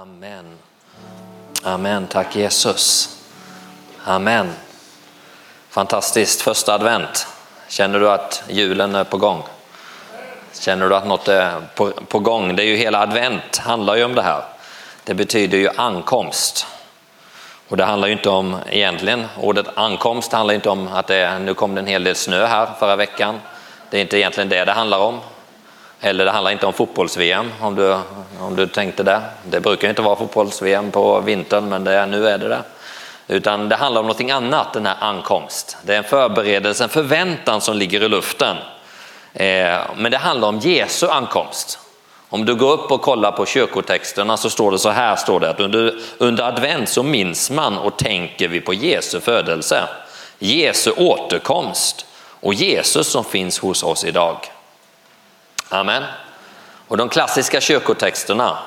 Amen. Amen. Tack Jesus. Amen. Fantastiskt. Första advent. Känner du att julen är på gång? Känner du att något är på, på gång? Det är ju hela advent handlar ju om det här. Det betyder ju ankomst. Och det handlar ju inte om egentligen, ordet ankomst handlar inte om att det, är, nu kom det en hel del snö här förra veckan. Det är inte egentligen det det handlar om. Eller det handlar inte om fotbolls-VM om du, om du tänkte det. Det brukar inte vara fotbolls-VM på vintern men det, nu är det det. Utan det handlar om någonting annat, den här ankomst. Det är en förberedelse, en förväntan som ligger i luften. Eh, men det handlar om Jesu ankomst. Om du går upp och kollar på kyrkotexterna så står det så här, står det att under, under advent så minns man och tänker vi på Jesu födelse, Jesu återkomst och Jesus som finns hos oss idag. Amen. Och de klassiska kyrkotexterna,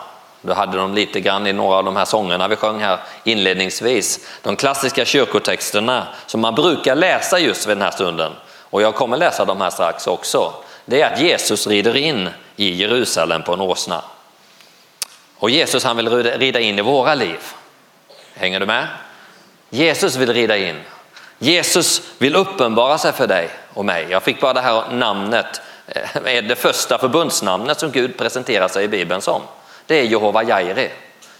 du hade de lite grann i några av de här sångerna vi sjöng här inledningsvis. De klassiska kyrkotexterna som man brukar läsa just vid den här stunden, och jag kommer läsa de här strax också, det är att Jesus rider in i Jerusalem på en åsna. Och Jesus han vill rida in i våra liv. Hänger du med? Jesus vill rida in. Jesus vill uppenbara sig för dig och mig. Jag fick bara det här namnet Eh, är det första förbundsnamnet som Gud presenterar sig i Bibeln som. Det är Jehova Jairi.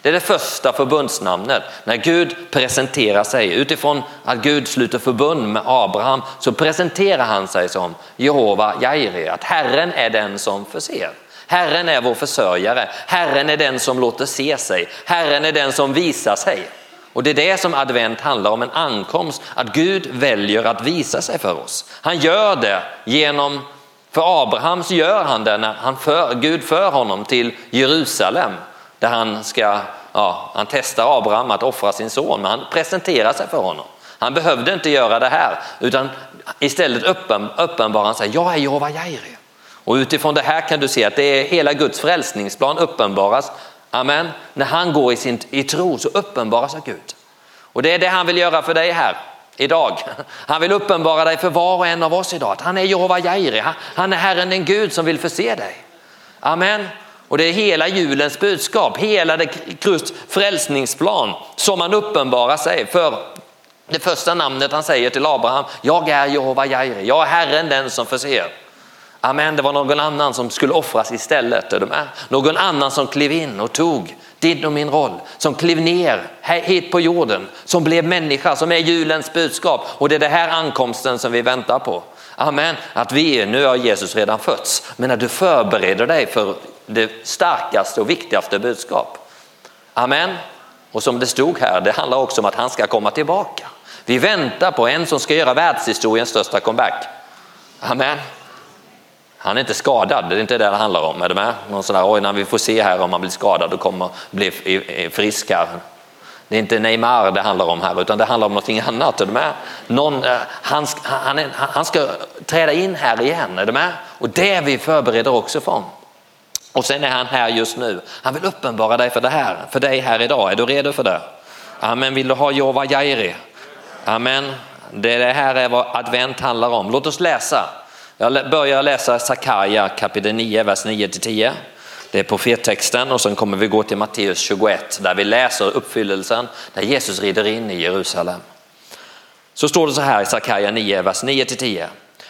Det är det första förbundsnamnet. När Gud presenterar sig utifrån att Gud sluter förbund med Abraham så presenterar han sig som Jehova Jairi, att Herren är den som förser. Herren är vår försörjare, Herren är den som låter se sig, Herren är den som visar sig. Och det är det som advent handlar om, en ankomst, att Gud väljer att visa sig för oss. Han gör det genom för Abraham så gör han det när han för, Gud för honom till Jerusalem där han ska, ja, han testar Abraham att offra sin son, men han presenterar sig för honom. Han behövde inte göra det här, utan istället öppen, uppenbarar han sig, jag är Jehova Jairi. Och utifrån det här kan du se att det är hela Guds frälsningsplan uppenbaras. Amen. När han går i, sin, i tro så uppenbaras av Gud. Och det är det han vill göra för dig här idag. Han vill uppenbara dig för var och en av oss idag. Att han är Jehova Jairi, han är Herren den Gud som vill förse dig. Amen. Och det är hela julens budskap, hela det frälsningsplan som han uppenbarar sig för det första namnet han säger till Abraham, jag är Jehova Jairi, jag är Herren den som förser. Amen, det var någon annan som skulle offras istället. Någon annan som klev in och tog din och min roll, som klev ner hit på jorden, som blev människa, som är julens budskap. Och det är det här ankomsten som vi väntar på. Amen, att vi, nu har Jesus redan fötts, men att du förbereder dig för det starkaste och viktigaste budskap. Amen. Och som det stod här, det handlar också om att han ska komma tillbaka. Vi väntar på en som ska göra världshistoriens största comeback. Amen. Han är inte skadad, det är inte det det handlar om. Är du med? Någon sån där, oj, när vi får se här om han blir skadad och kommer bli frisk här. Det är inte Neymar det handlar om här, utan det handlar om någonting annat. Är du med? Någon, eh, han, han, han ska träda in här igen, är du med? Och det vi förbereder också för. Och sen är han här just nu. Han vill uppenbara dig för det här, för dig här idag. Är du redo för det? Amen. Vill du ha Jova Jairi? Amen. Det här är vad advent handlar om. Låt oss läsa jag börjar läsa Sakarja kapitel 9, vers 9-10. Det är profettexten och sen kommer vi gå till Matteus 21 där vi läser uppfyllelsen där Jesus rider in i Jerusalem. Så står det så här i Sakarja 9, vers 9-10.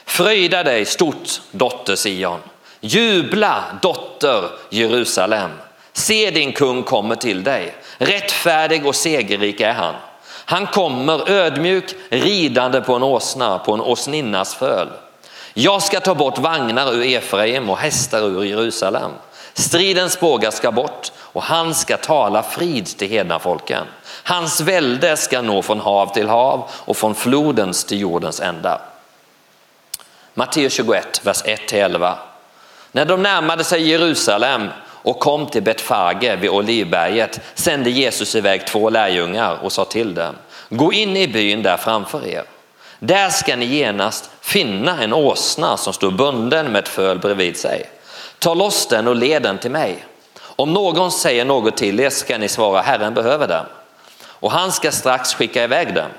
Fröjda dig stort dotter Sion, jubla dotter Jerusalem. Se din kung kommer till dig, rättfärdig och segerrik är han. Han kommer ödmjuk ridande på en åsna, på en åsninnas föl. Jag ska ta bort vagnar ur Efraim och hästar ur Jerusalem. Stridens bågar ska bort och han ska tala frid till hedna folken. Hans välde ska nå från hav till hav och från flodens till jordens ändar. Matteus 21, vers 1-11. När de närmade sig Jerusalem och kom till Betfage vid Olivberget sände Jesus iväg två lärjungar och sa till dem, gå in i byn där framför er. Där ska ni genast finna en åsna som står bunden med ett föl bredvid sig. Ta loss den och led den till mig. Om någon säger något till er ska ni svara Herren behöver den och han ska strax skicka iväg den.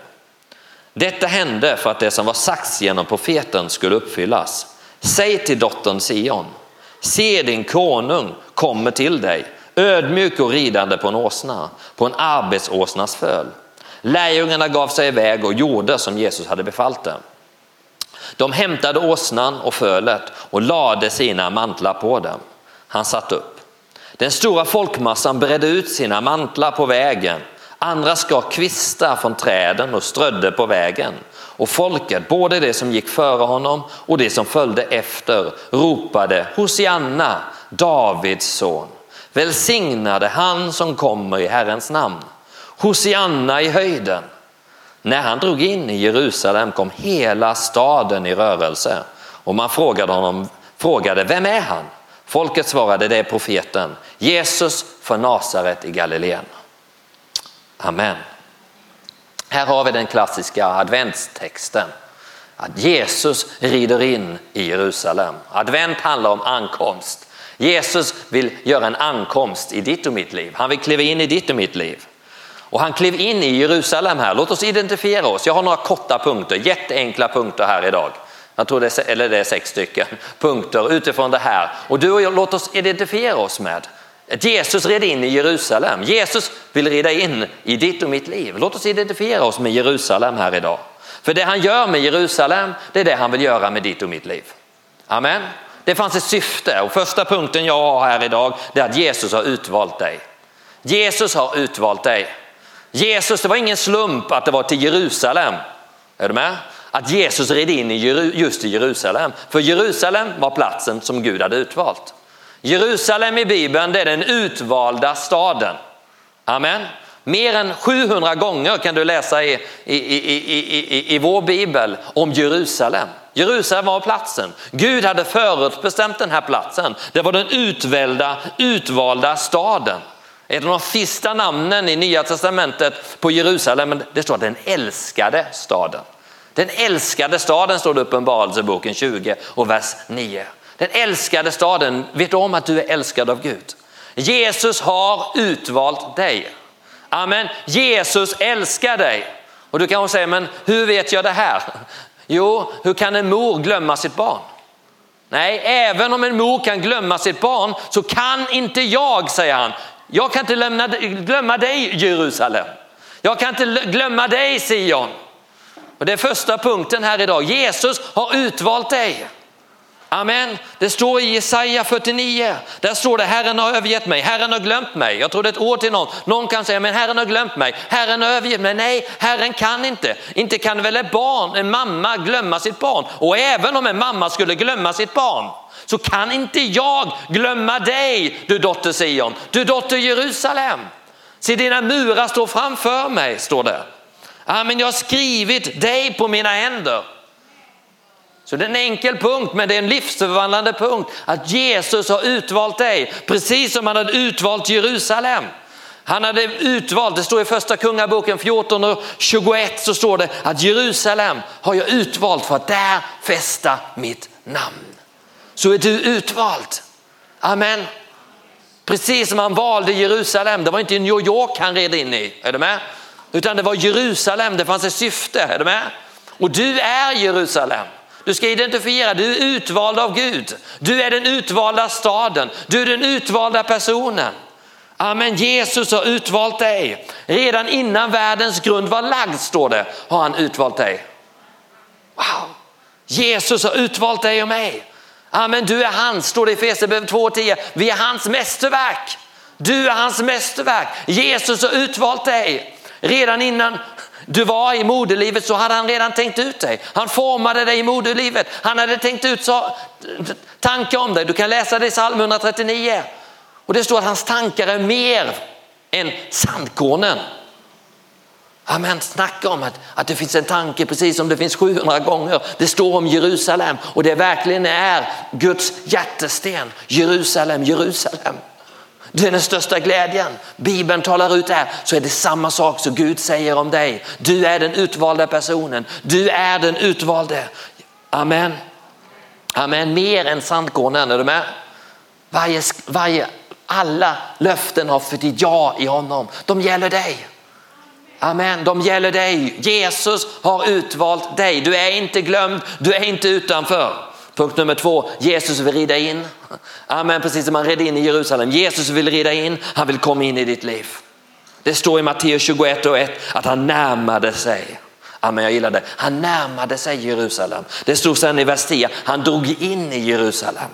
Detta hände för att det som var sagts genom profeten skulle uppfyllas. Säg till dottern Sion, se din konung kommer till dig, ödmjuk och ridande på en åsna, på en arbetsåsnas föl. Lärjungarna gav sig iväg och gjorde som Jesus hade befallt dem. De hämtade åsnan och fölet och lade sina mantlar på dem. Han satt upp. Den stora folkmassan bredde ut sina mantlar på vägen. Andra skar kvistar från träden och strödde på vägen. Och folket, både det som gick före honom och det som följde efter, ropade Hosianna, Davids son. Välsignade han som kommer i Herrens namn. Hosianna i höjden. När han drog in i Jerusalem kom hela staden i rörelse och man frågade honom, frågade vem är han? Folket svarade det är profeten Jesus från Nasaret i Galileen. Amen. Här har vi den klassiska adventstexten. Att Jesus rider in i Jerusalem. Advent handlar om ankomst. Jesus vill göra en ankomst i ditt och mitt liv. Han vill kliva in i ditt och mitt liv. Och han klev in i Jerusalem här. Låt oss identifiera oss. Jag har några korta punkter, jätteenkla punkter här idag. Jag tror det är, eller det är sex stycken punkter utifrån det här. Och du och jag, låt oss identifiera oss med att Jesus red in i Jerusalem. Jesus vill rida in i ditt och mitt liv. Låt oss identifiera oss med Jerusalem här idag. För det han gör med Jerusalem, det är det han vill göra med ditt och mitt liv. Amen. Det fanns ett syfte och första punkten jag har här idag det är att Jesus har utvalt dig. Jesus har utvalt dig. Jesus, det var ingen slump att det var till Jerusalem. Är du med? Att Jesus red in i just i Jerusalem. För Jerusalem var platsen som Gud hade utvalt. Jerusalem i Bibeln det är den utvalda staden. Amen. Mer än 700 gånger kan du läsa i, i, i, i, i vår bibel om Jerusalem. Jerusalem var platsen. Gud hade förutbestämt den här platsen. Det var den utvalda, utvalda staden. Ett av de sista namnen i Nya Testamentet på Jerusalem, det står den älskade staden. Den älskade staden står det i Uppenbarelseboken 20 och vers 9. Den älskade staden, vet du om att du är älskad av Gud? Jesus har utvalt dig. Amen. Jesus älskar dig. Och du kanske säger, men hur vet jag det här? Jo, hur kan en mor glömma sitt barn? Nej, även om en mor kan glömma sitt barn så kan inte jag, säger han. Jag kan inte lämna, glömma dig Jerusalem. Jag kan inte glömma dig Sion. Och det är första punkten här idag. Jesus har utvalt dig. Amen. Det står i Jesaja 49. Där står det Herren har övergett mig, Herren har glömt mig. Jag tror det är ett ord till någon. Någon kan säga men Herren har glömt mig, Herren har övergett mig. Nej, Herren kan inte. Inte kan väl ett barn, en mamma glömma sitt barn. Och även om en mamma skulle glömma sitt barn så kan inte jag glömma dig, du dotter Sion, du dotter Jerusalem. Se dina murar står framför mig, står det. Amen, jag har skrivit dig på mina händer. Så det är en enkel punkt, men det är en livsförvandlande punkt. Att Jesus har utvalt dig, precis som han hade utvalt Jerusalem. Han hade utvalt, det står i första kungaboken 14 och 21 så står det att Jerusalem har jag utvalt för att där fästa mitt namn. Så är du utvald. Amen. Precis som han valde Jerusalem, det var inte New York han red in i, är du med? Utan det var Jerusalem, det fanns ett syfte, är du med? Och du är Jerusalem. Du ska identifiera, du är utvald av Gud. Du är den utvalda staden, du är den utvalda personen. Amen, Jesus har utvalt dig. Redan innan världens grund var lagd står det, har han utvalt dig. Wow, Jesus har utvalt dig och mig. Amen, du är hans, står det i Efesierbrevet 2.10. Vi är hans mästerverk. Du är hans mästerverk. Jesus har utvalt dig. Redan innan du var i moderlivet så hade han redan tänkt ut dig. Han formade dig i moderlivet. Han hade tänkt ut så, tankar om dig. Du kan läsa det i psalm 139. Och det står att hans tankar är mer än sandkornen. Amen, snacka om att, att det finns en tanke precis som det finns 700 gånger. Det står om Jerusalem och det verkligen är Guds hjärtesten. Jerusalem, Jerusalem. Det är den största glädjen. Bibeln talar ut det här så är det samma sak som Gud säger om dig. Du är den utvalda personen. Du är den utvalde. Amen. Amen. Mer än sandkornen, är du med? Varje, varje, alla löften har fått ett ja i honom. De gäller dig. Amen, de gäller dig. Jesus har utvalt dig. Du är inte glömd, du är inte utanför. Punkt nummer två, Jesus vill rida in. Amen, precis som han red in i Jerusalem. Jesus vill rida in, han vill komma in i ditt liv. Det står i Matteus 21 och 1 att han närmade sig. Amen, jag gillar det. Han närmade sig Jerusalem. Det stod sen i vers 10, han drog in i Jerusalem.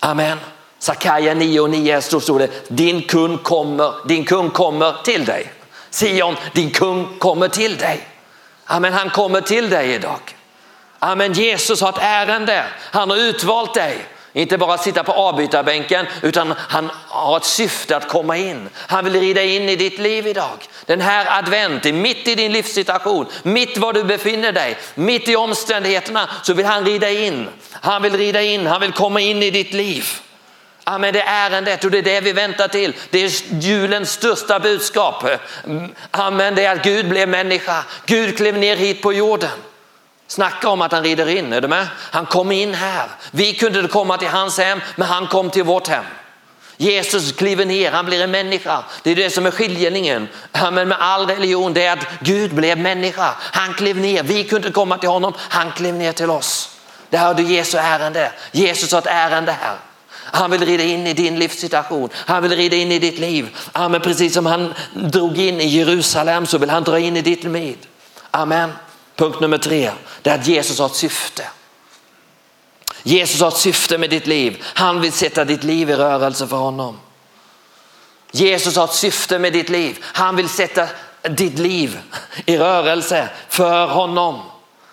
Amen. Sakaja 9 och 9 stod, stod det, din kung kommer, din kung kommer till dig. Sion, din kung kommer till dig. Amen, han kommer till dig idag. Amen, Jesus har ett ärende, han har utvalt dig. Inte bara sitta på avbytarbänken utan han har ett syfte att komma in. Han vill rida in i ditt liv idag. Den här adventen, mitt i din livssituation, mitt var du befinner dig, mitt i omständigheterna så vill han rida in. Han vill rida in, han vill komma in i ditt liv. Amen, det är ärendet och det är det vi väntar till. Det är julens största budskap. Mm, amen, det är att Gud blev människa. Gud klev ner hit på jorden. Snacka om att han rider in, är du med? Han kom in här. Vi kunde inte komma till hans hem, men han kom till vårt hem. Jesus kliver ner, han blir en människa. Det är det som är skiljelinjen. Men med all religion, det är att Gud blev människa. Han klev ner, vi kunde inte komma till honom, han klev ner till oss. Det har du Jesu ärende. Jesus har ett ärende här. Han vill rida in i din livssituation. Han vill rida in i ditt liv. Amen. Precis som han drog in i Jerusalem så vill han dra in i ditt liv. Amen. Punkt nummer tre, det är att Jesus har ett syfte. Jesus har ett syfte med ditt liv. Han vill sätta ditt liv i rörelse för honom. Jesus har ett syfte med ditt liv. Han vill sätta ditt liv i rörelse för honom.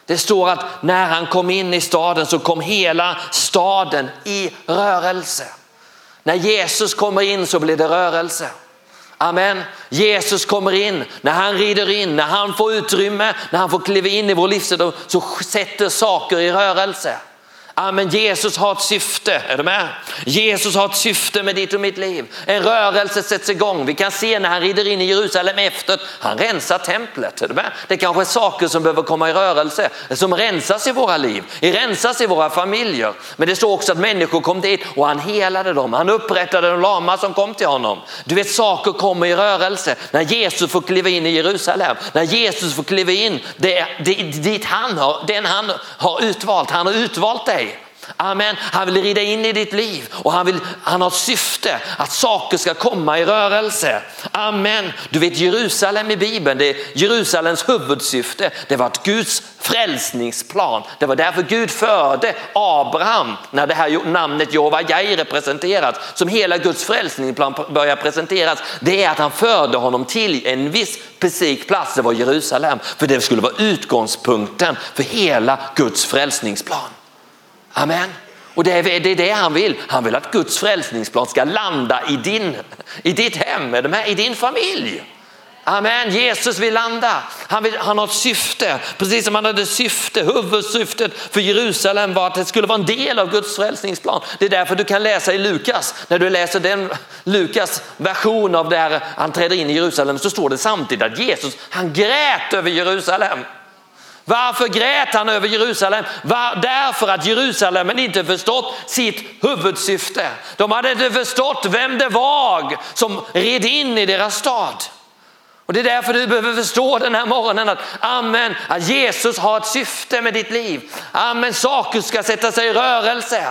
Det står att när han kom in i staden så kom hela staden i rörelse. När Jesus kommer in så blir det rörelse. Amen. Jesus kommer in, när han rider in, när han får utrymme, när han får kliva in i vår livssituation så sätter saker i rörelse. Amen. Jesus har ett syfte, är du med? Jesus har ett syfte med ditt och mitt liv. En rörelse sätts igång. Vi kan se när han rider in i Jerusalem efter, han rensar templet. Är du med? Det kanske är saker som behöver komma i rörelse, som rensas i våra liv, rensas i våra familjer. Men det står också att människor kom dit och han helade dem. Han upprättade de lama som kom till honom. Du vet, saker kommer i rörelse när Jesus får kliva in i Jerusalem. När Jesus får kliva in det, det, dit han har, den han har utvalt. Han har utvalt dig. Amen. Han vill rida in i ditt liv och han, vill, han har syfte att saker ska komma i rörelse. Amen. Du vet Jerusalem i Bibeln, det är Jerusalems huvudsyfte. Det var ett Guds frälsningsplan. Det var därför Gud förde Abraham när det här namnet Jehova Jaire presenteras. Som hela Guds frälsningsplan börjar presenteras. Det är att han förde honom till en viss specifik plats, det var Jerusalem. För det skulle vara utgångspunkten för hela Guds frälsningsplan. Amen. Och det är, det är det han vill. Han vill att Guds frälsningsplan ska landa i, din, i ditt hem, i din familj. Amen, Jesus vill landa. Han, vill, han har ett syfte, precis som han hade syfte, huvudsyftet för Jerusalem var att det skulle vara en del av Guds frälsningsplan. Det är därför du kan läsa i Lukas, när du läser den Lukas version av där han träder in i Jerusalem så står det samtidigt att Jesus, han grät över Jerusalem. Varför grät han över Jerusalem? Var, därför att Jerusalem inte förstått sitt huvudsyfte. De hade inte förstått vem det var som red in i deras stad. Och Det är därför du behöver förstå den här morgonen att, amen, att Jesus har ett syfte med ditt liv. Amen, saker ska sätta sig i rörelse.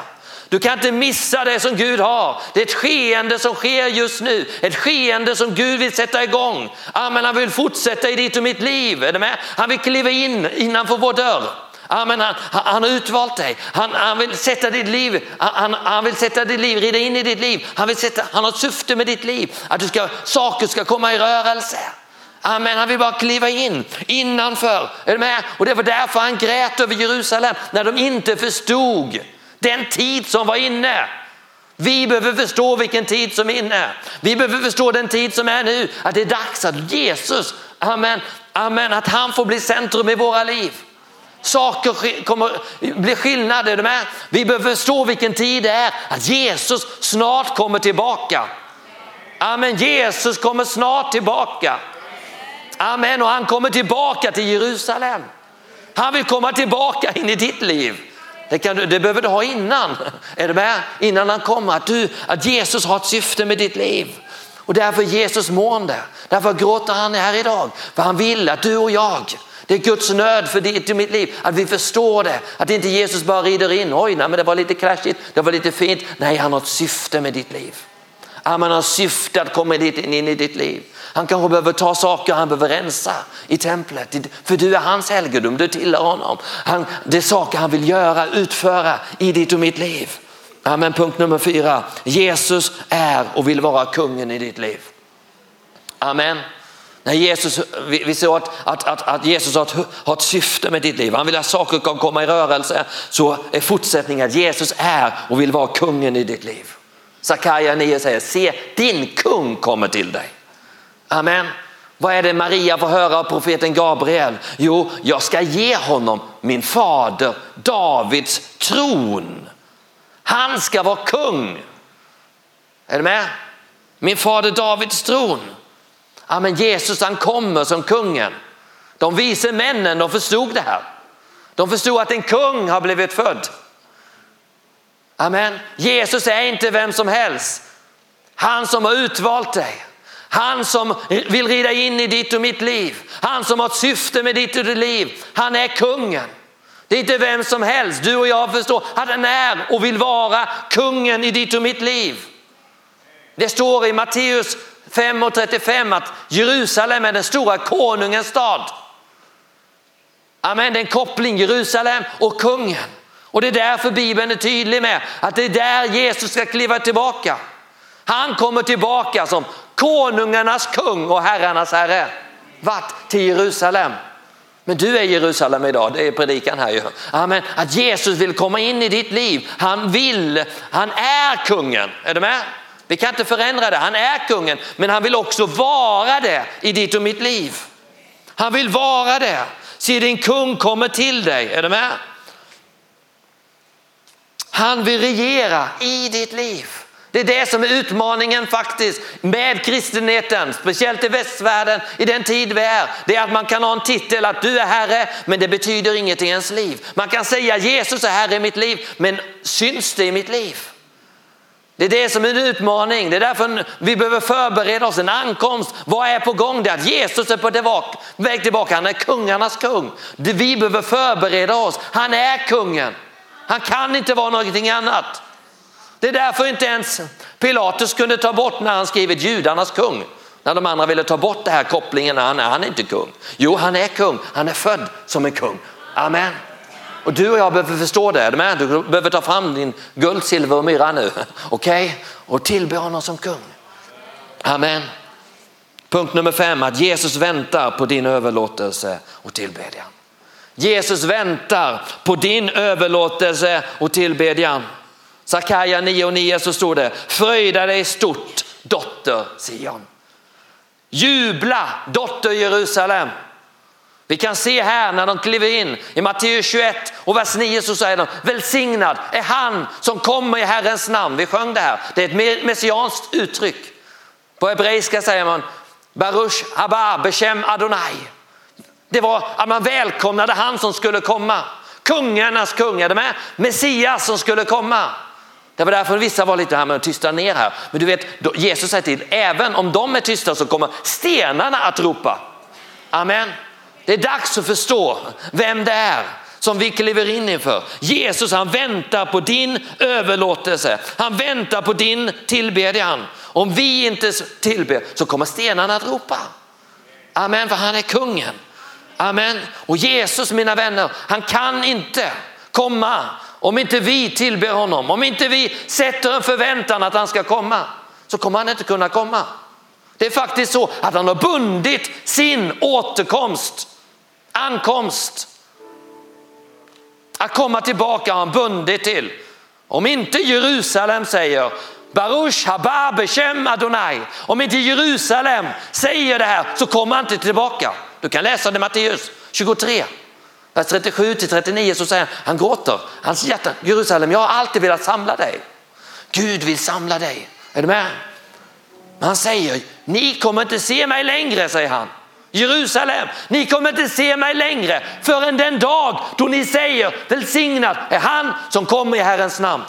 Du kan inte missa det som Gud har. Det är ett skeende som sker just nu. Ett skeende som Gud vill sätta igång. Amen, han vill fortsätta i ditt och mitt liv. Är du med? Han vill kliva in innanför vår dörr. Amen, han, han har utvalt dig. Han, han, vill sätta ditt liv, han, han vill sätta ditt liv, rida in i ditt liv. Han, vill sätta, han har ett syfte med ditt liv. Att du ska, saker ska komma i rörelse. Amen, han vill bara kliva in innanför. Är du med? Och det var därför han grät över Jerusalem när de inte förstod den tid som var inne. Vi behöver förstå vilken tid som är inne. Vi behöver förstå den tid som är nu. Att det är dags att Jesus, amen, amen, att han får bli centrum i våra liv. Saker kommer bli skillnader. Med. Vi behöver förstå vilken tid det är. Att Jesus snart kommer tillbaka. Amen, Jesus kommer snart tillbaka. Amen, och han kommer tillbaka till Jerusalem. Han vill komma tillbaka in i ditt liv. Det, kan du, det behöver du ha innan. Är du med? Innan han kommer. Att, du, att Jesus har ett syfte med ditt liv. Och därför är Jesus mående. Därför gråter han här idag. För han vill att du och jag, Det är Guds nöd för ditt och mitt liv, att vi förstår det. Att inte Jesus bara rider in, oj nej, men det var lite clashigt, det var lite fint. Nej, han har ett syfte med ditt liv. Han har syfte att komma in i ditt liv. Han kanske behöver ta saker, han behöver rensa i templet. För du är hans helgedom, du tillhör honom. Han, det är saker han vill göra, utföra i ditt och mitt liv. Amen. Punkt nummer fyra, Jesus är och vill vara kungen i ditt liv. Amen. När Jesus, vi, vi ser att, att, att, att, Jesus har ett, har ett syfte med ditt liv. Han vill att saker kan komma i rörelse. Så är fortsättningen att Jesus är och vill vara kungen i ditt liv. Sakaja 9 säger, se din kung kommer till dig. Amen. Vad är det Maria får höra av profeten Gabriel? Jo, jag ska ge honom min fader Davids tron. Han ska vara kung. Är du med? Min fader Davids tron. Amen, men Jesus han kommer som kungen. De vise männen de förstod det här. De förstod att en kung har blivit född. Amen. Jesus är inte vem som helst. Han som har utvalt dig. Han som vill rida in i ditt och mitt liv. Han som har ett syfte med ditt och ditt liv. Han är kungen. Det är inte vem som helst. Du och jag förstår att han är och vill vara kungen i ditt och mitt liv. Det står i Matteus 5 och 35 att Jerusalem är den stora konungens stad. Amen, det är en koppling Jerusalem och kungen. Och det är därför Bibeln är tydlig med att det är där Jesus ska kliva tillbaka. Han kommer tillbaka som konungarnas kung och herrarnas herre. Vart? Till Jerusalem. Men du är Jerusalem idag, det är predikan här ju. Amen. Att Jesus vill komma in i ditt liv. Han vill, han är kungen. Är du med? Vi kan inte förändra det, han är kungen. Men han vill också vara det i ditt och mitt liv. Han vill vara det. Se din kung kommer till dig, är du med? Han vill regera i ditt liv. Det är det som är utmaningen faktiskt med kristenheten, speciellt i västvärlden i den tid vi är. Det är att man kan ha en titel att du är herre, men det betyder inget i ens liv. Man kan säga Jesus är herre i mitt liv, men syns det i mitt liv? Det är det som är en utmaning. Det är därför vi behöver förbereda oss en ankomst. Vad är på gång? Det är att Jesus är på väg tillbaka. Han är kungarnas kung. Vi behöver förbereda oss. Han är kungen. Han kan inte vara någonting annat. Det är därför inte ens Pilatus kunde ta bort när han skrivit judarnas kung. När de andra ville ta bort den här kopplingen, han är, han är inte kung. Jo, han är kung, han är född som en kung. Amen. Och du och jag behöver förstå det, du behöver ta fram din guld, silver och myra nu. Okej? Okay? Och tillbe honom som kung. Amen. Punkt nummer fem, att Jesus väntar på din överlåtelse och tillbedjan. Jesus väntar på din överlåtelse och tillbedjan. Sakaja 9 och 9 så står det, fröjda dig stort dotter Sion. Jubla dotter Jerusalem. Vi kan se här när de kliver in i Matteus 21 och vers 9 så säger de välsignad är han som kommer i Herrens namn. Vi sjöng det här, det är ett messianskt uttryck. På hebreiska säger man Baruch haba beshem Adonai. Det var att man välkomnade han som skulle komma. Kungarnas kung, är det med? Messias som skulle komma. Det var därför vissa var lite här med att tysta ner här. Men du vet, Jesus säger till, även om de är tysta så kommer stenarna att ropa. Amen. Det är dags att förstå vem det är som vi kliver in inför. Jesus han väntar på din överlåtelse. Han väntar på din tillbedjan. Om vi inte tillber så kommer stenarna att ropa. Amen, för han är kungen. Amen. Och Jesus mina vänner, han kan inte komma om inte vi tillber honom, om inte vi sätter en förväntan att han ska komma, så kommer han inte kunna komma. Det är faktiskt så att han har bundit sin återkomst, ankomst. Att komma tillbaka har han bundit till. Om inte Jerusalem säger Baruch haba beshem Adonai. Om inte Jerusalem säger det här så kommer han inte tillbaka. Du kan läsa det i Matteus 23. Vers 37 till 39 så säger han, han gråter, hans hjärta, Jerusalem, jag har alltid velat samla dig. Gud vill samla dig, är du med? Han säger, ni kommer inte se mig längre, säger han. Jerusalem, ni kommer inte se mig längre förrän den dag då ni säger välsignad är han som kommer i Herrens namn.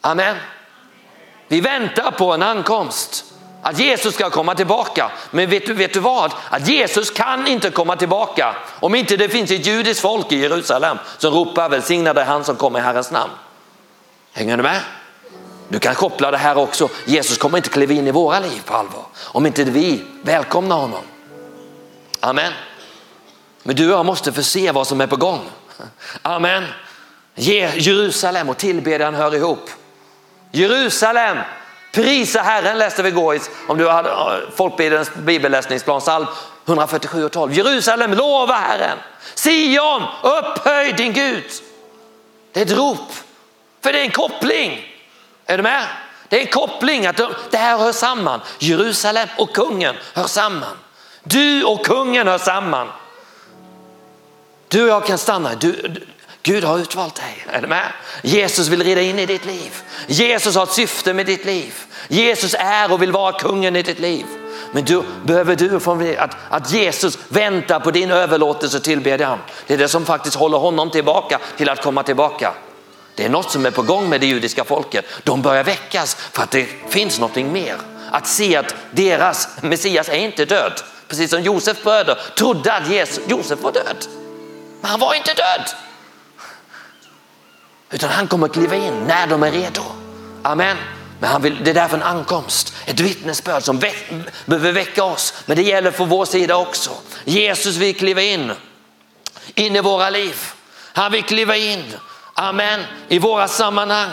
Amen. Vi väntar på en ankomst. Att Jesus ska komma tillbaka. Men vet du, vet du vad? Att Jesus kan inte komma tillbaka om inte det finns ett judiskt folk i Jerusalem som ropar välsignade han som kommer i Herrens namn. Hänger du med? Du kan koppla det här också. Jesus kommer inte kliva in i våra liv på allvar om inte vi välkomnar honom. Amen. Men du och jag måste få se vad som är på gång. Amen. Ge Jerusalem och tillbedjan hör ihop. Jerusalem, prisa Herren läste vi igår om du hade folkbildens bibelläsningsplan, psalm 147 och 12. Jerusalem, lova Herren. Sion, upphöj din Gud. Det är ett rop, för det är en koppling. Är du med? Det är en koppling, att det här hör samman. Jerusalem och kungen hör samman. Du och kungen hör samman. Du och jag kan stanna. Du, Gud har utvalt dig. Är du med? Jesus vill rida in i ditt liv. Jesus har ett syfte med ditt liv. Jesus är och vill vara kungen i ditt liv. Men du behöver du få att, att Jesus väntar på din överlåtelse och tillbedjan. Det är det som faktiskt håller honom tillbaka till att komma tillbaka. Det är något som är på gång med det judiska folket. De börjar väckas för att det finns någonting mer. Att se att deras Messias är inte död. Precis som Josef bröder trodde att Jesus, Josef var död. Men han var inte död. Utan han kommer kliva in när de är redo. Amen. Men han vill, det är därför en ankomst, ett vittnesbörd som väck, behöver väcka oss. Men det gäller för vår sida också. Jesus vill kliva in, in i våra liv. Han vill kliva in, amen, i våra sammanhang.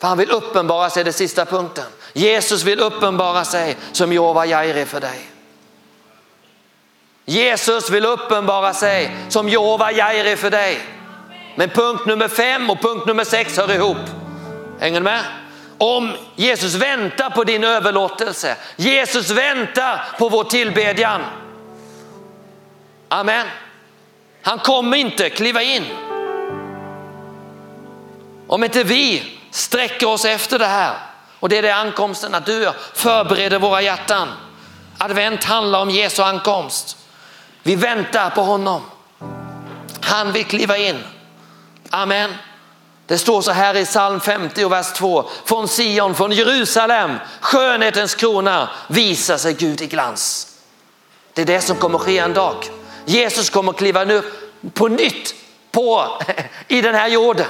För han vill uppenbara sig, det sista punkten. Jesus vill uppenbara sig som Jehova Jaire för dig. Jesus vill uppenbara sig som Jehova Jaire för dig. Men punkt nummer fem och punkt nummer sex hör ihop. Hänger ni med? Om Jesus väntar på din överlåtelse, Jesus väntar på vår tillbedjan. Amen. Han kommer inte kliva in. Om inte vi sträcker oss efter det här och det är det ankomsten att du förbereder våra hjärtan. Advent handlar om Jesu ankomst. Vi väntar på honom. Han vill kliva in. Amen. Det står så här i psalm 50 och vers 2. Från Sion, från Jerusalem, skönhetens krona visar sig Gud i glans. Det är det som kommer ske en dag. Jesus kommer kliva nu på nytt på, i den här jorden.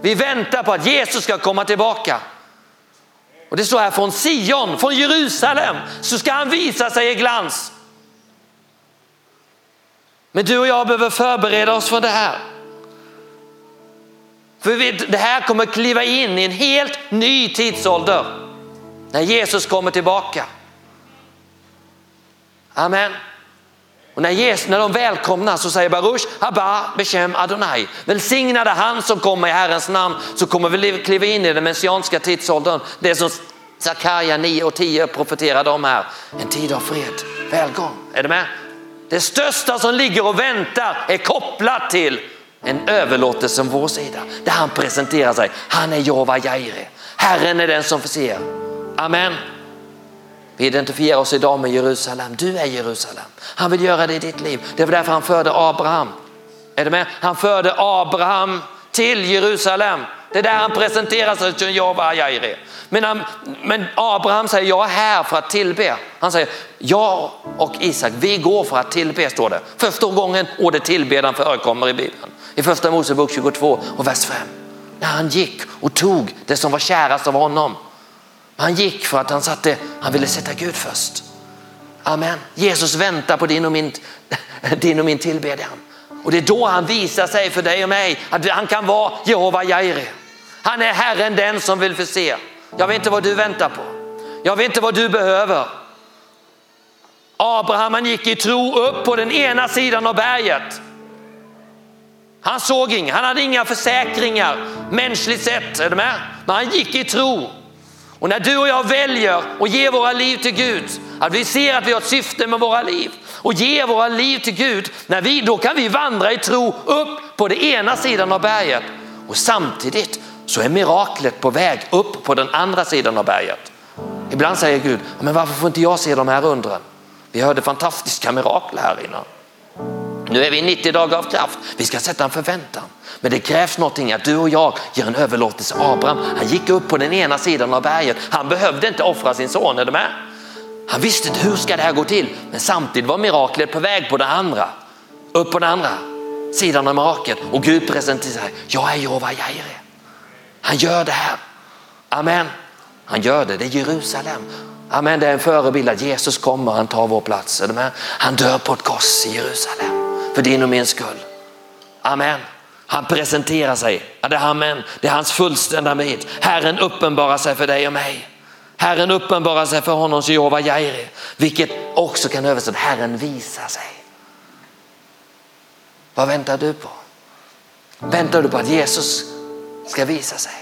Vi väntar på att Jesus ska komma tillbaka. Och det står här från Sion, från Jerusalem, så ska han visa sig i glans. Men du och jag behöver förbereda oss för det här. För det här kommer kliva in i en helt ny tidsålder när Jesus kommer tillbaka. Amen. Och när, Jesus, när de välkomnar så säger Baruch Haba Beshem Adonai. Välsignade han som kommer i Herrens namn så kommer vi kliva in i den messianska tidsåldern. Det som Sakarja 9 och 10 profeterade om här. En tid av fred. Välgång. Är du med? Det största som ligger och väntar är kopplat till en överlåtelse från vår sida där han presenterar sig. Han är Jova Jaire. Herren är den som förser. Amen. Vi identifierar oss idag med Jerusalem. Du är Jerusalem. Han vill göra det i ditt liv. Det var därför han förde Abraham. Är du med? Han förde Abraham till Jerusalem. Det är där han presenterar sig som Jova Jaire. Men, han, men Abraham säger jag är här för att tillbe. Han säger jag och Isak vi går för att tillbe står det. Första gången ordet tillbedjan förekommer i Bibeln i första Mosebok 22 och vers 5. När han gick och tog det som var kärast av honom. Han gick för att han, satte, han ville sätta Gud först. Amen. Jesus väntar på din och min, din och min tillbedjan. Och det är då han visar sig för dig och mig att han kan vara Jehova Jaire. Han är Herren den som vill förse. Jag vet inte vad du väntar på. Jag vet inte vad du behöver. Abraham han gick i tro upp på den ena sidan av berget. Han såg inga, han hade inga försäkringar mänskligt sett, är du med? Men han gick i tro. Och när du och jag väljer att ge våra liv till Gud, att vi ser att vi har ett syfte med våra liv och ger våra liv till Gud, när vi, då kan vi vandra i tro upp på den ena sidan av berget och samtidigt så är miraklet på väg upp på den andra sidan av berget. Ibland säger Gud, men varför får inte jag se de här undren? Vi hörde fantastiska mirakel här innan. Nu är vi 90 dagar av kraft. Vi ska sätta en förväntan. Men det krävs någonting att du och jag gör en överlåtelse. Abraham, han gick upp på den ena sidan av berget. Han behövde inte offra sin son, är du med? Han visste inte hur ska det här gå till. Men samtidigt var miraklet på väg på den andra. Upp på den andra sidan av miraklet Och Gud presenterar sig. Jag är Jehova Jireh. Han gör det här. Amen. Han gör det. Det är Jerusalem. Amen. Det är en förebild att Jesus kommer. Han tar vår plats. Han dör på ett kors i Jerusalem. För din och min skull. Amen. Han presenterar sig. Ja, det, är amen. det är hans fullständiga bit. Herren uppenbarar sig för dig och mig. Herren uppenbarar sig för honom som Jehova Jairi. vilket också kan översättas Herren visar sig. Vad väntar du på? Väntar du på att Jesus ska visa sig?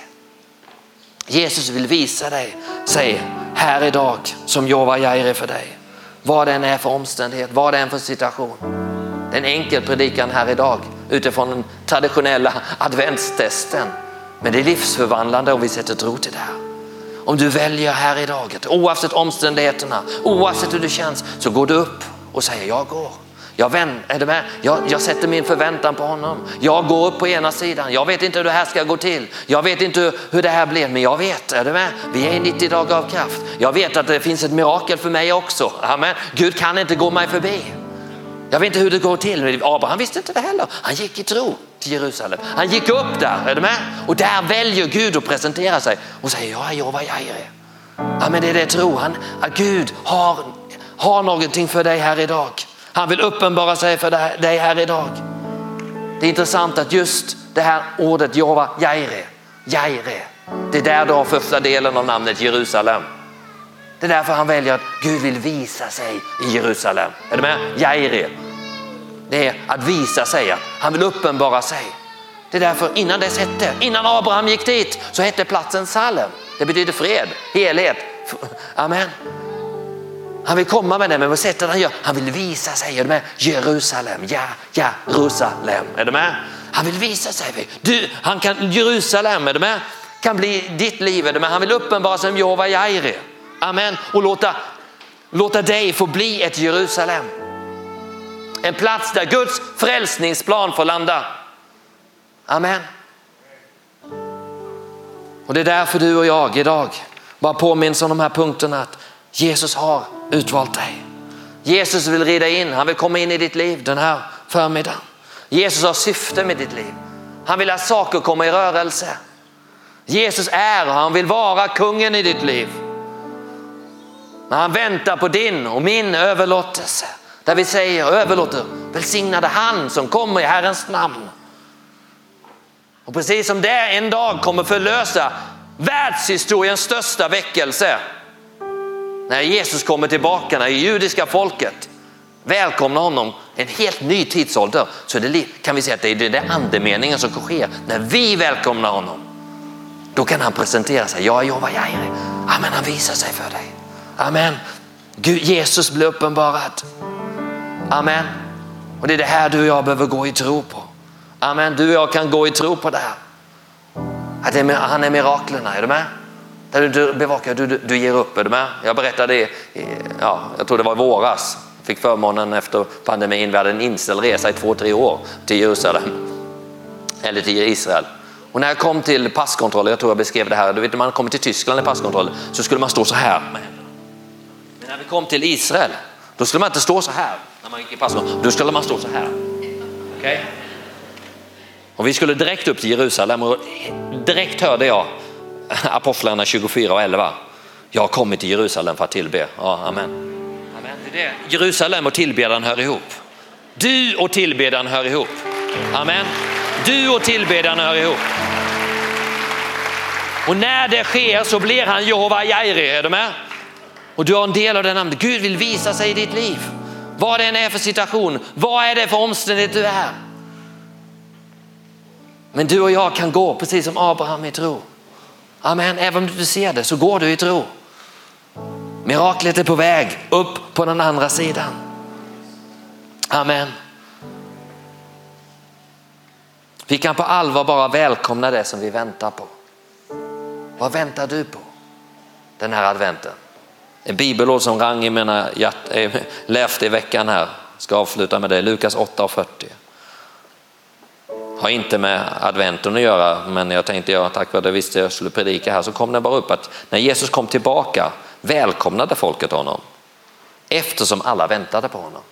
Jesus vill visa dig, säg här idag som Jehova Jairi för dig. Vad det än är för omständighet, vad det än är för situation. Det är en enkel predikan här idag utifrån den traditionella adventstesten. Men det är livsförvandlande om vi sätter tro till det här. Om du väljer här idag, oavsett omständigheterna, oavsett hur det känns, så går du upp och säger jag går. Jag, vän, är du med? Jag, jag, sätter min förväntan på honom. Jag går upp på ena sidan. Jag vet inte hur det här ska gå till. Jag vet inte hur det här blir, men jag vet. Är du med? Vi är i 90 dagar av kraft. Jag vet att det finns ett mirakel för mig också. Amen. Gud kan inte gå mig förbi. Jag vet inte hur det går till. Abraham visste inte det heller. Han gick i tro till Jerusalem. Han gick upp där, är du med? Och där väljer Gud att presentera sig och säger jag är Jehova Jireh. Ja, men det är det tro han, att Gud har, har någonting för dig här idag. Han vill uppenbara sig för dig här idag. Det är intressant att just det här ordet Jehova Jireh, Jireh, det är där du har första delen av namnet Jerusalem. Det är därför han väljer att Gud vill visa sig i Jerusalem. Är du med? Jairi. Det är att visa sig, att han vill uppenbara sig. Det är därför innan dess hette, innan Abraham gick dit så hette platsen Salem. Det betyder fred, helhet. Amen. Han vill komma med det, men vad sättet han gör, han vill visa sig. Är du med? Jerusalem, ja, ja, Jerusalem. Är du med? Han vill visa sig. Du, han kan, Jerusalem, är du med? Kan bli ditt liv, är du med? Han vill uppenbara sig som Jehova Jairi. Amen. Och låta, låta dig få bli ett Jerusalem. En plats där Guds frälsningsplan får landa. Amen. Och det är därför du och jag idag bara påminns om de här punkterna att Jesus har utvalt dig. Jesus vill rida in, han vill komma in i ditt liv den här förmiddagen. Jesus har syfte med ditt liv. Han vill att saker kommer i rörelse. Jesus är och han vill vara kungen i ditt liv. Men han väntar på din och min överlåtelse. Där vi säger överlåter, välsignade han som kommer i Herrens namn. Och precis som det en dag kommer förlösa världshistoriens största väckelse. När Jesus kommer tillbaka, när det judiska folket välkomnar honom, en helt ny tidsålder, så det, kan vi säga att det är den andemeningen som sker när vi välkomnar honom. Då kan han presentera sig, ja, jag är Jehova Jaire. Amen, han visar sig för dig. Amen. Gud, Jesus blir uppenbarad. Amen. Och det är det här du och jag behöver gå i tro på. Amen. Du och jag kan gå i tro på det här. Att är, han är miraklerna, är du med? Där du bevakar, du, du, du ger upp, är du med? Jag berättade det, ja, jag tror det var i våras. Fick förmånen efter pandemin, vi hade en inställd resa i två, tre år till Jerusalem. Eller till Israel. Och när jag kom till passkontrollen, jag tror jag beskrev det här, du vet när man kommer till Tyskland i passkontrollen så skulle man stå så här. Med när vi kom till Israel, då skulle man inte stå så här när man gick i passkontrollen, då skulle man stå så här. Okay? Och vi skulle direkt upp till Jerusalem och direkt hörde jag Apostlarna 24 och 11. Jag har kommit till Jerusalem för att tillbe. Ja, amen. amen. Det är det. Jerusalem och tillbedjan hör ihop. Du och tillbedjan hör ihop. Amen. Du och tillbedjan hör ihop. Och när det sker så blir han Jehova Jairi, är du med? Och du har en del av den anden. Gud vill visa sig i ditt liv. Vad det än är för situation, vad är det för omständighet du är. Men du och jag kan gå precis som Abraham i tro. Amen, även om du inte ser det så går du i tro. Miraklet är på väg upp på den andra sidan. Amen. Vi kan på allvar bara välkomna det som vi väntar på. Vad väntar du på den här adventen? En bibelord som rang i mina hjärt, eh, äh, läft i veckan här ska avsluta med det. Lukas 8.40. Har inte med adventen att göra, men jag tänkte, ja, tack vare det visste jag skulle predika här, så kom det bara upp att när Jesus kom tillbaka välkomnade folket honom eftersom alla väntade på honom.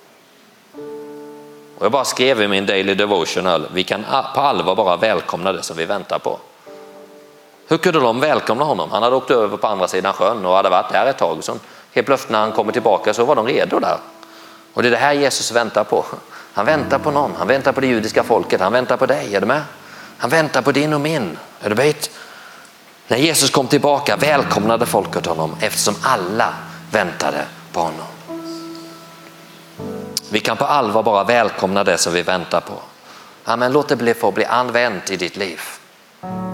Och jag bara skrev i min daily devotional, vi kan på allvar bara välkomna det som vi väntar på. Hur kunde de välkomna honom? Han hade åkt över på andra sidan sjön och hade varit där ett tag. Så helt plötsligt när han kommer tillbaka så var de redo där. Och det är det här Jesus väntar på. Han väntar på någon, han väntar på det judiska folket, han väntar på dig, är du med? Han väntar på din och min, är du med? När Jesus kom tillbaka välkomnade folket honom eftersom alla väntade på honom. Vi kan på allvar bara välkomna det som vi väntar på. Amen, låt det bli, få bli använt i ditt liv.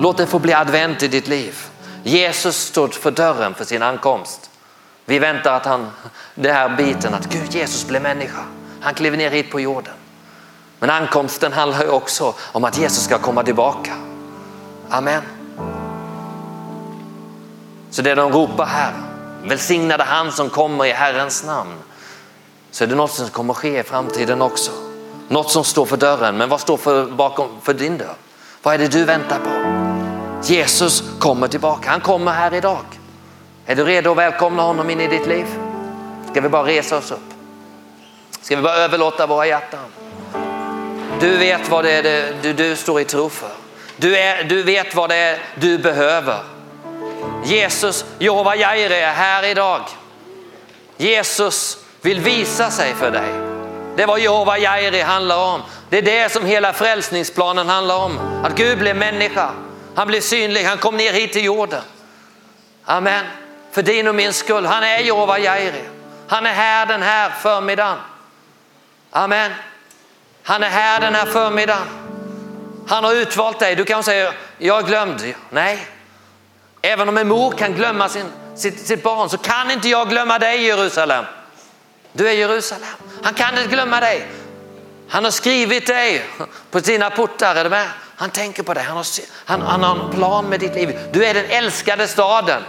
Låt det få bli advent i ditt liv. Jesus stod för dörren för sin ankomst. Vi väntar att han, den här biten att Gud Jesus blev människa. Han kliver ner hit på jorden. Men ankomsten handlar ju också om att Jesus ska komma tillbaka. Amen. Så det de ropar här, välsignade han som kommer i Herrens namn. Så är det något som kommer ske i framtiden också. Något som står för dörren, men vad står för, bakom, för din dörr? Vad är det du väntar på? Jesus kommer tillbaka, han kommer här idag. Är du redo att välkomna honom in i ditt liv? Ska vi bara resa oss upp? Ska vi bara överlåta våra hjärtan? Du vet vad det är det, du, du står i tro för. Du, är, du vet vad det är du behöver. Jesus, Jehova Jireh är här idag. Jesus vill visa sig för dig. Det är vad Jehova Jairi handlar om. Det är det som hela frälsningsplanen handlar om. Att Gud blev människa. Han blev synlig, han kom ner hit till jorden. Amen. För din och min skull. Han är Jehova Jairi. Han är här den här förmiddagen. Amen. Han är här den här förmiddagen. Han har utvalt dig. Du kanske säger, jag är glömd. Nej, även om en mor kan glömma sin, sitt, sitt barn så kan inte jag glömma dig Jerusalem. Du är Jerusalem. Han kan inte glömma dig. Han har skrivit dig på sina portar. Är du med? Han tänker på dig. Han har, han, han har en plan med ditt liv. Du är den älskade staden.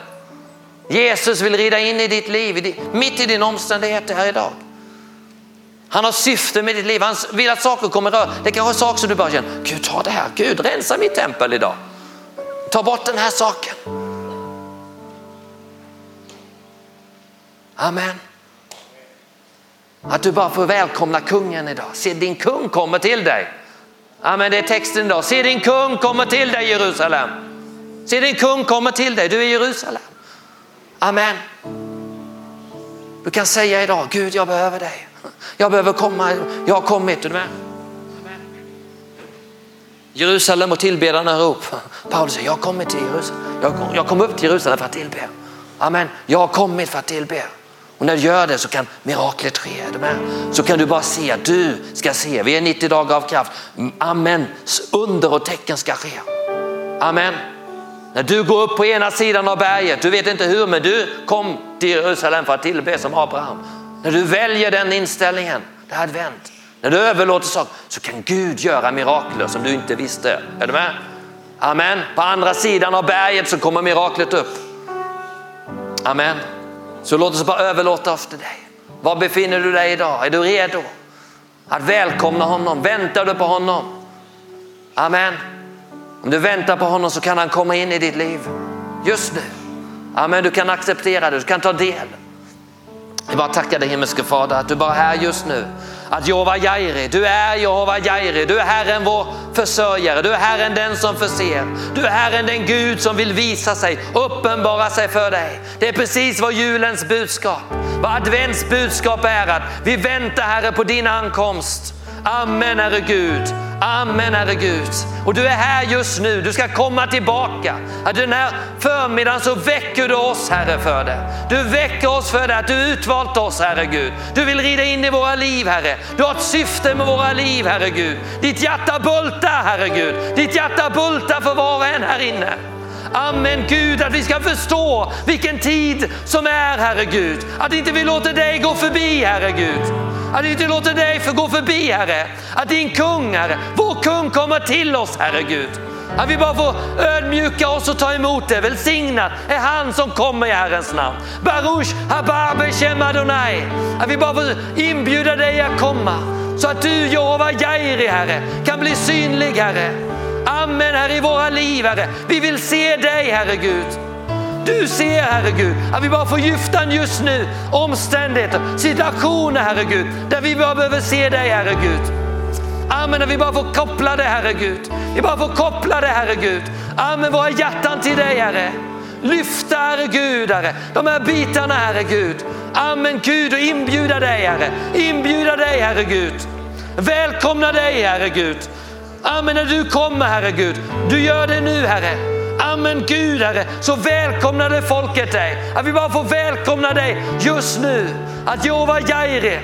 Jesus vill rida in i ditt liv, mitt i din omständighet här idag. Han har syfte med ditt liv. Han vill att saker kommer röra. Det kanske är saker som du bara känner, Gud ta det här, Gud rensa mitt tempel idag. Ta bort den här saken. Amen. Att du bara får välkomna kungen idag. Se din kung kommer till dig. Amen, det är texten idag. Se din kung kommer till dig Jerusalem. Se din kung kommer till dig, du är Jerusalem. Amen. Du kan säga idag, Gud jag behöver dig. Jag behöver komma, jag har kommit. Är du med? Jerusalem och tillbedarna rop. Paulus säger, jag har kommit till Jerusalem. Jag, jag kom upp till Jerusalem för att tillbe. Amen. Jag har kommit för att tillbe. Och när du gör det så kan miraklet ske. Så kan du bara se att du ska se. Vi är 90 dagar av kraft. Mm, amen. Under och tecken ska ske. Amen. När du går upp på ena sidan av berget, du vet inte hur, men du kom till Jerusalem för att tillbe som Abraham. När du väljer den inställningen, det är advent. När du överlåter saker så kan Gud göra mirakler som du inte visste. Är du med? Amen. På andra sidan av berget så kommer miraklet upp. Amen. Så låt oss bara överlåta oss till dig. Var befinner du dig idag? Är du redo att välkomna honom? Väntar du på honom? Amen. Om du väntar på honom så kan han komma in i ditt liv just nu. Amen, du kan acceptera det, du kan ta del. Jag bara tackar dig himmelske Fader att du bara är här just nu. Att Jehova Jaire, du är Jehova Jaire, du är Herren vår försörjare, du är Herren den som förser. Du är Herren den Gud som vill visa sig, uppenbara sig för dig. Det är precis vad julens budskap, vad advents budskap är att vi väntar Herre på din ankomst. Amen Herre Gud. Amen Herre Gud. Och du är här just nu, du ska komma tillbaka. Att den här förmiddagen så väcker du oss Herre för det. Du väcker oss för det, att du utvalt oss Herre Gud. Du vill rida in i våra liv Herre. Du har ett syfte med våra liv Herre Gud. Ditt hjärta bultar Herre Gud. Ditt hjärta bultar för var och en här inne. Amen Gud, att vi ska förstå vilken tid som är Herre Gud. Att inte vi låter dig gå förbi Herre Gud. Att vi inte låter dig gå förbi Herre. Att din kung Herre, vår kung kommer till oss Herre Gud. Att vi bara får ödmjuka oss och ta emot det. Välsignad är han som kommer i Herrens namn. Baruch hababe beshem Adonai. Att vi bara får inbjuda dig att komma. Så att du Jehova Jairi Herre kan bli synlig Herre. Amen Herre i våra liv Herre. Vi vill se dig Herre Gud. Du ser Herre Gud att vi bara får gifta just nu omständigheter, situationer Herre Gud där vi bara behöver se dig Herre Gud. Amen, att vi bara får koppla det Herre Gud. Vi bara får koppla det Herre Gud. Amen, våra hjärtan till dig Herre. Lyfta Herre Gud Herre, de här bitarna Herre Gud. Amen Gud och inbjuda dig Herre. Inbjuda dig Herre Gud. Välkomna dig Herre Gud. Amen när du kommer Herre Gud. Du gör det nu Herre. Amen Gud Herre, så välkomnade folket dig. Att vi bara får välkomna dig just nu. Att Jehova Jairi,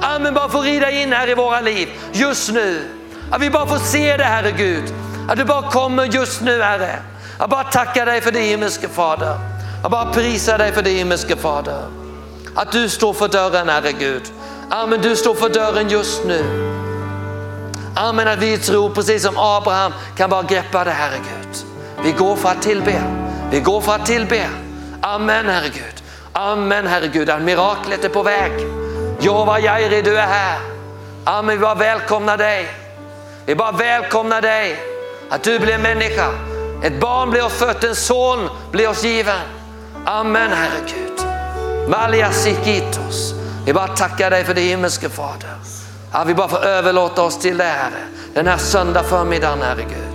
Amen, bara får rida in här i våra liv just nu. Att vi bara får se det Herre Gud. Att du bara kommer just nu Herre. Jag bara tackar dig för det himmelske Fader. Jag bara prisar dig för det himmelske Fader. Att du står för dörren Herre Gud. Amen, du står för dörren just nu. Amen, att vi tror precis som Abraham kan bara greppa det Herre Gud. Vi går för att tillbe. Vi går för att tillbe. Amen Herre Gud. Amen Herre Gud, att miraklet är på väg. Jehova Jairi, du är här. Amen, vi bara välkomnar dig. Vi bara välkomnar dig. Att du blir människa. Ett barn blir oss fött, en son blir oss given. Amen Herre Gud. Malia sikitos. Vi bara tackar dig för det himmelske Fader. Att vi bara får överlåta oss till dig Herre. Den här söndag förmiddagen Herre Gud.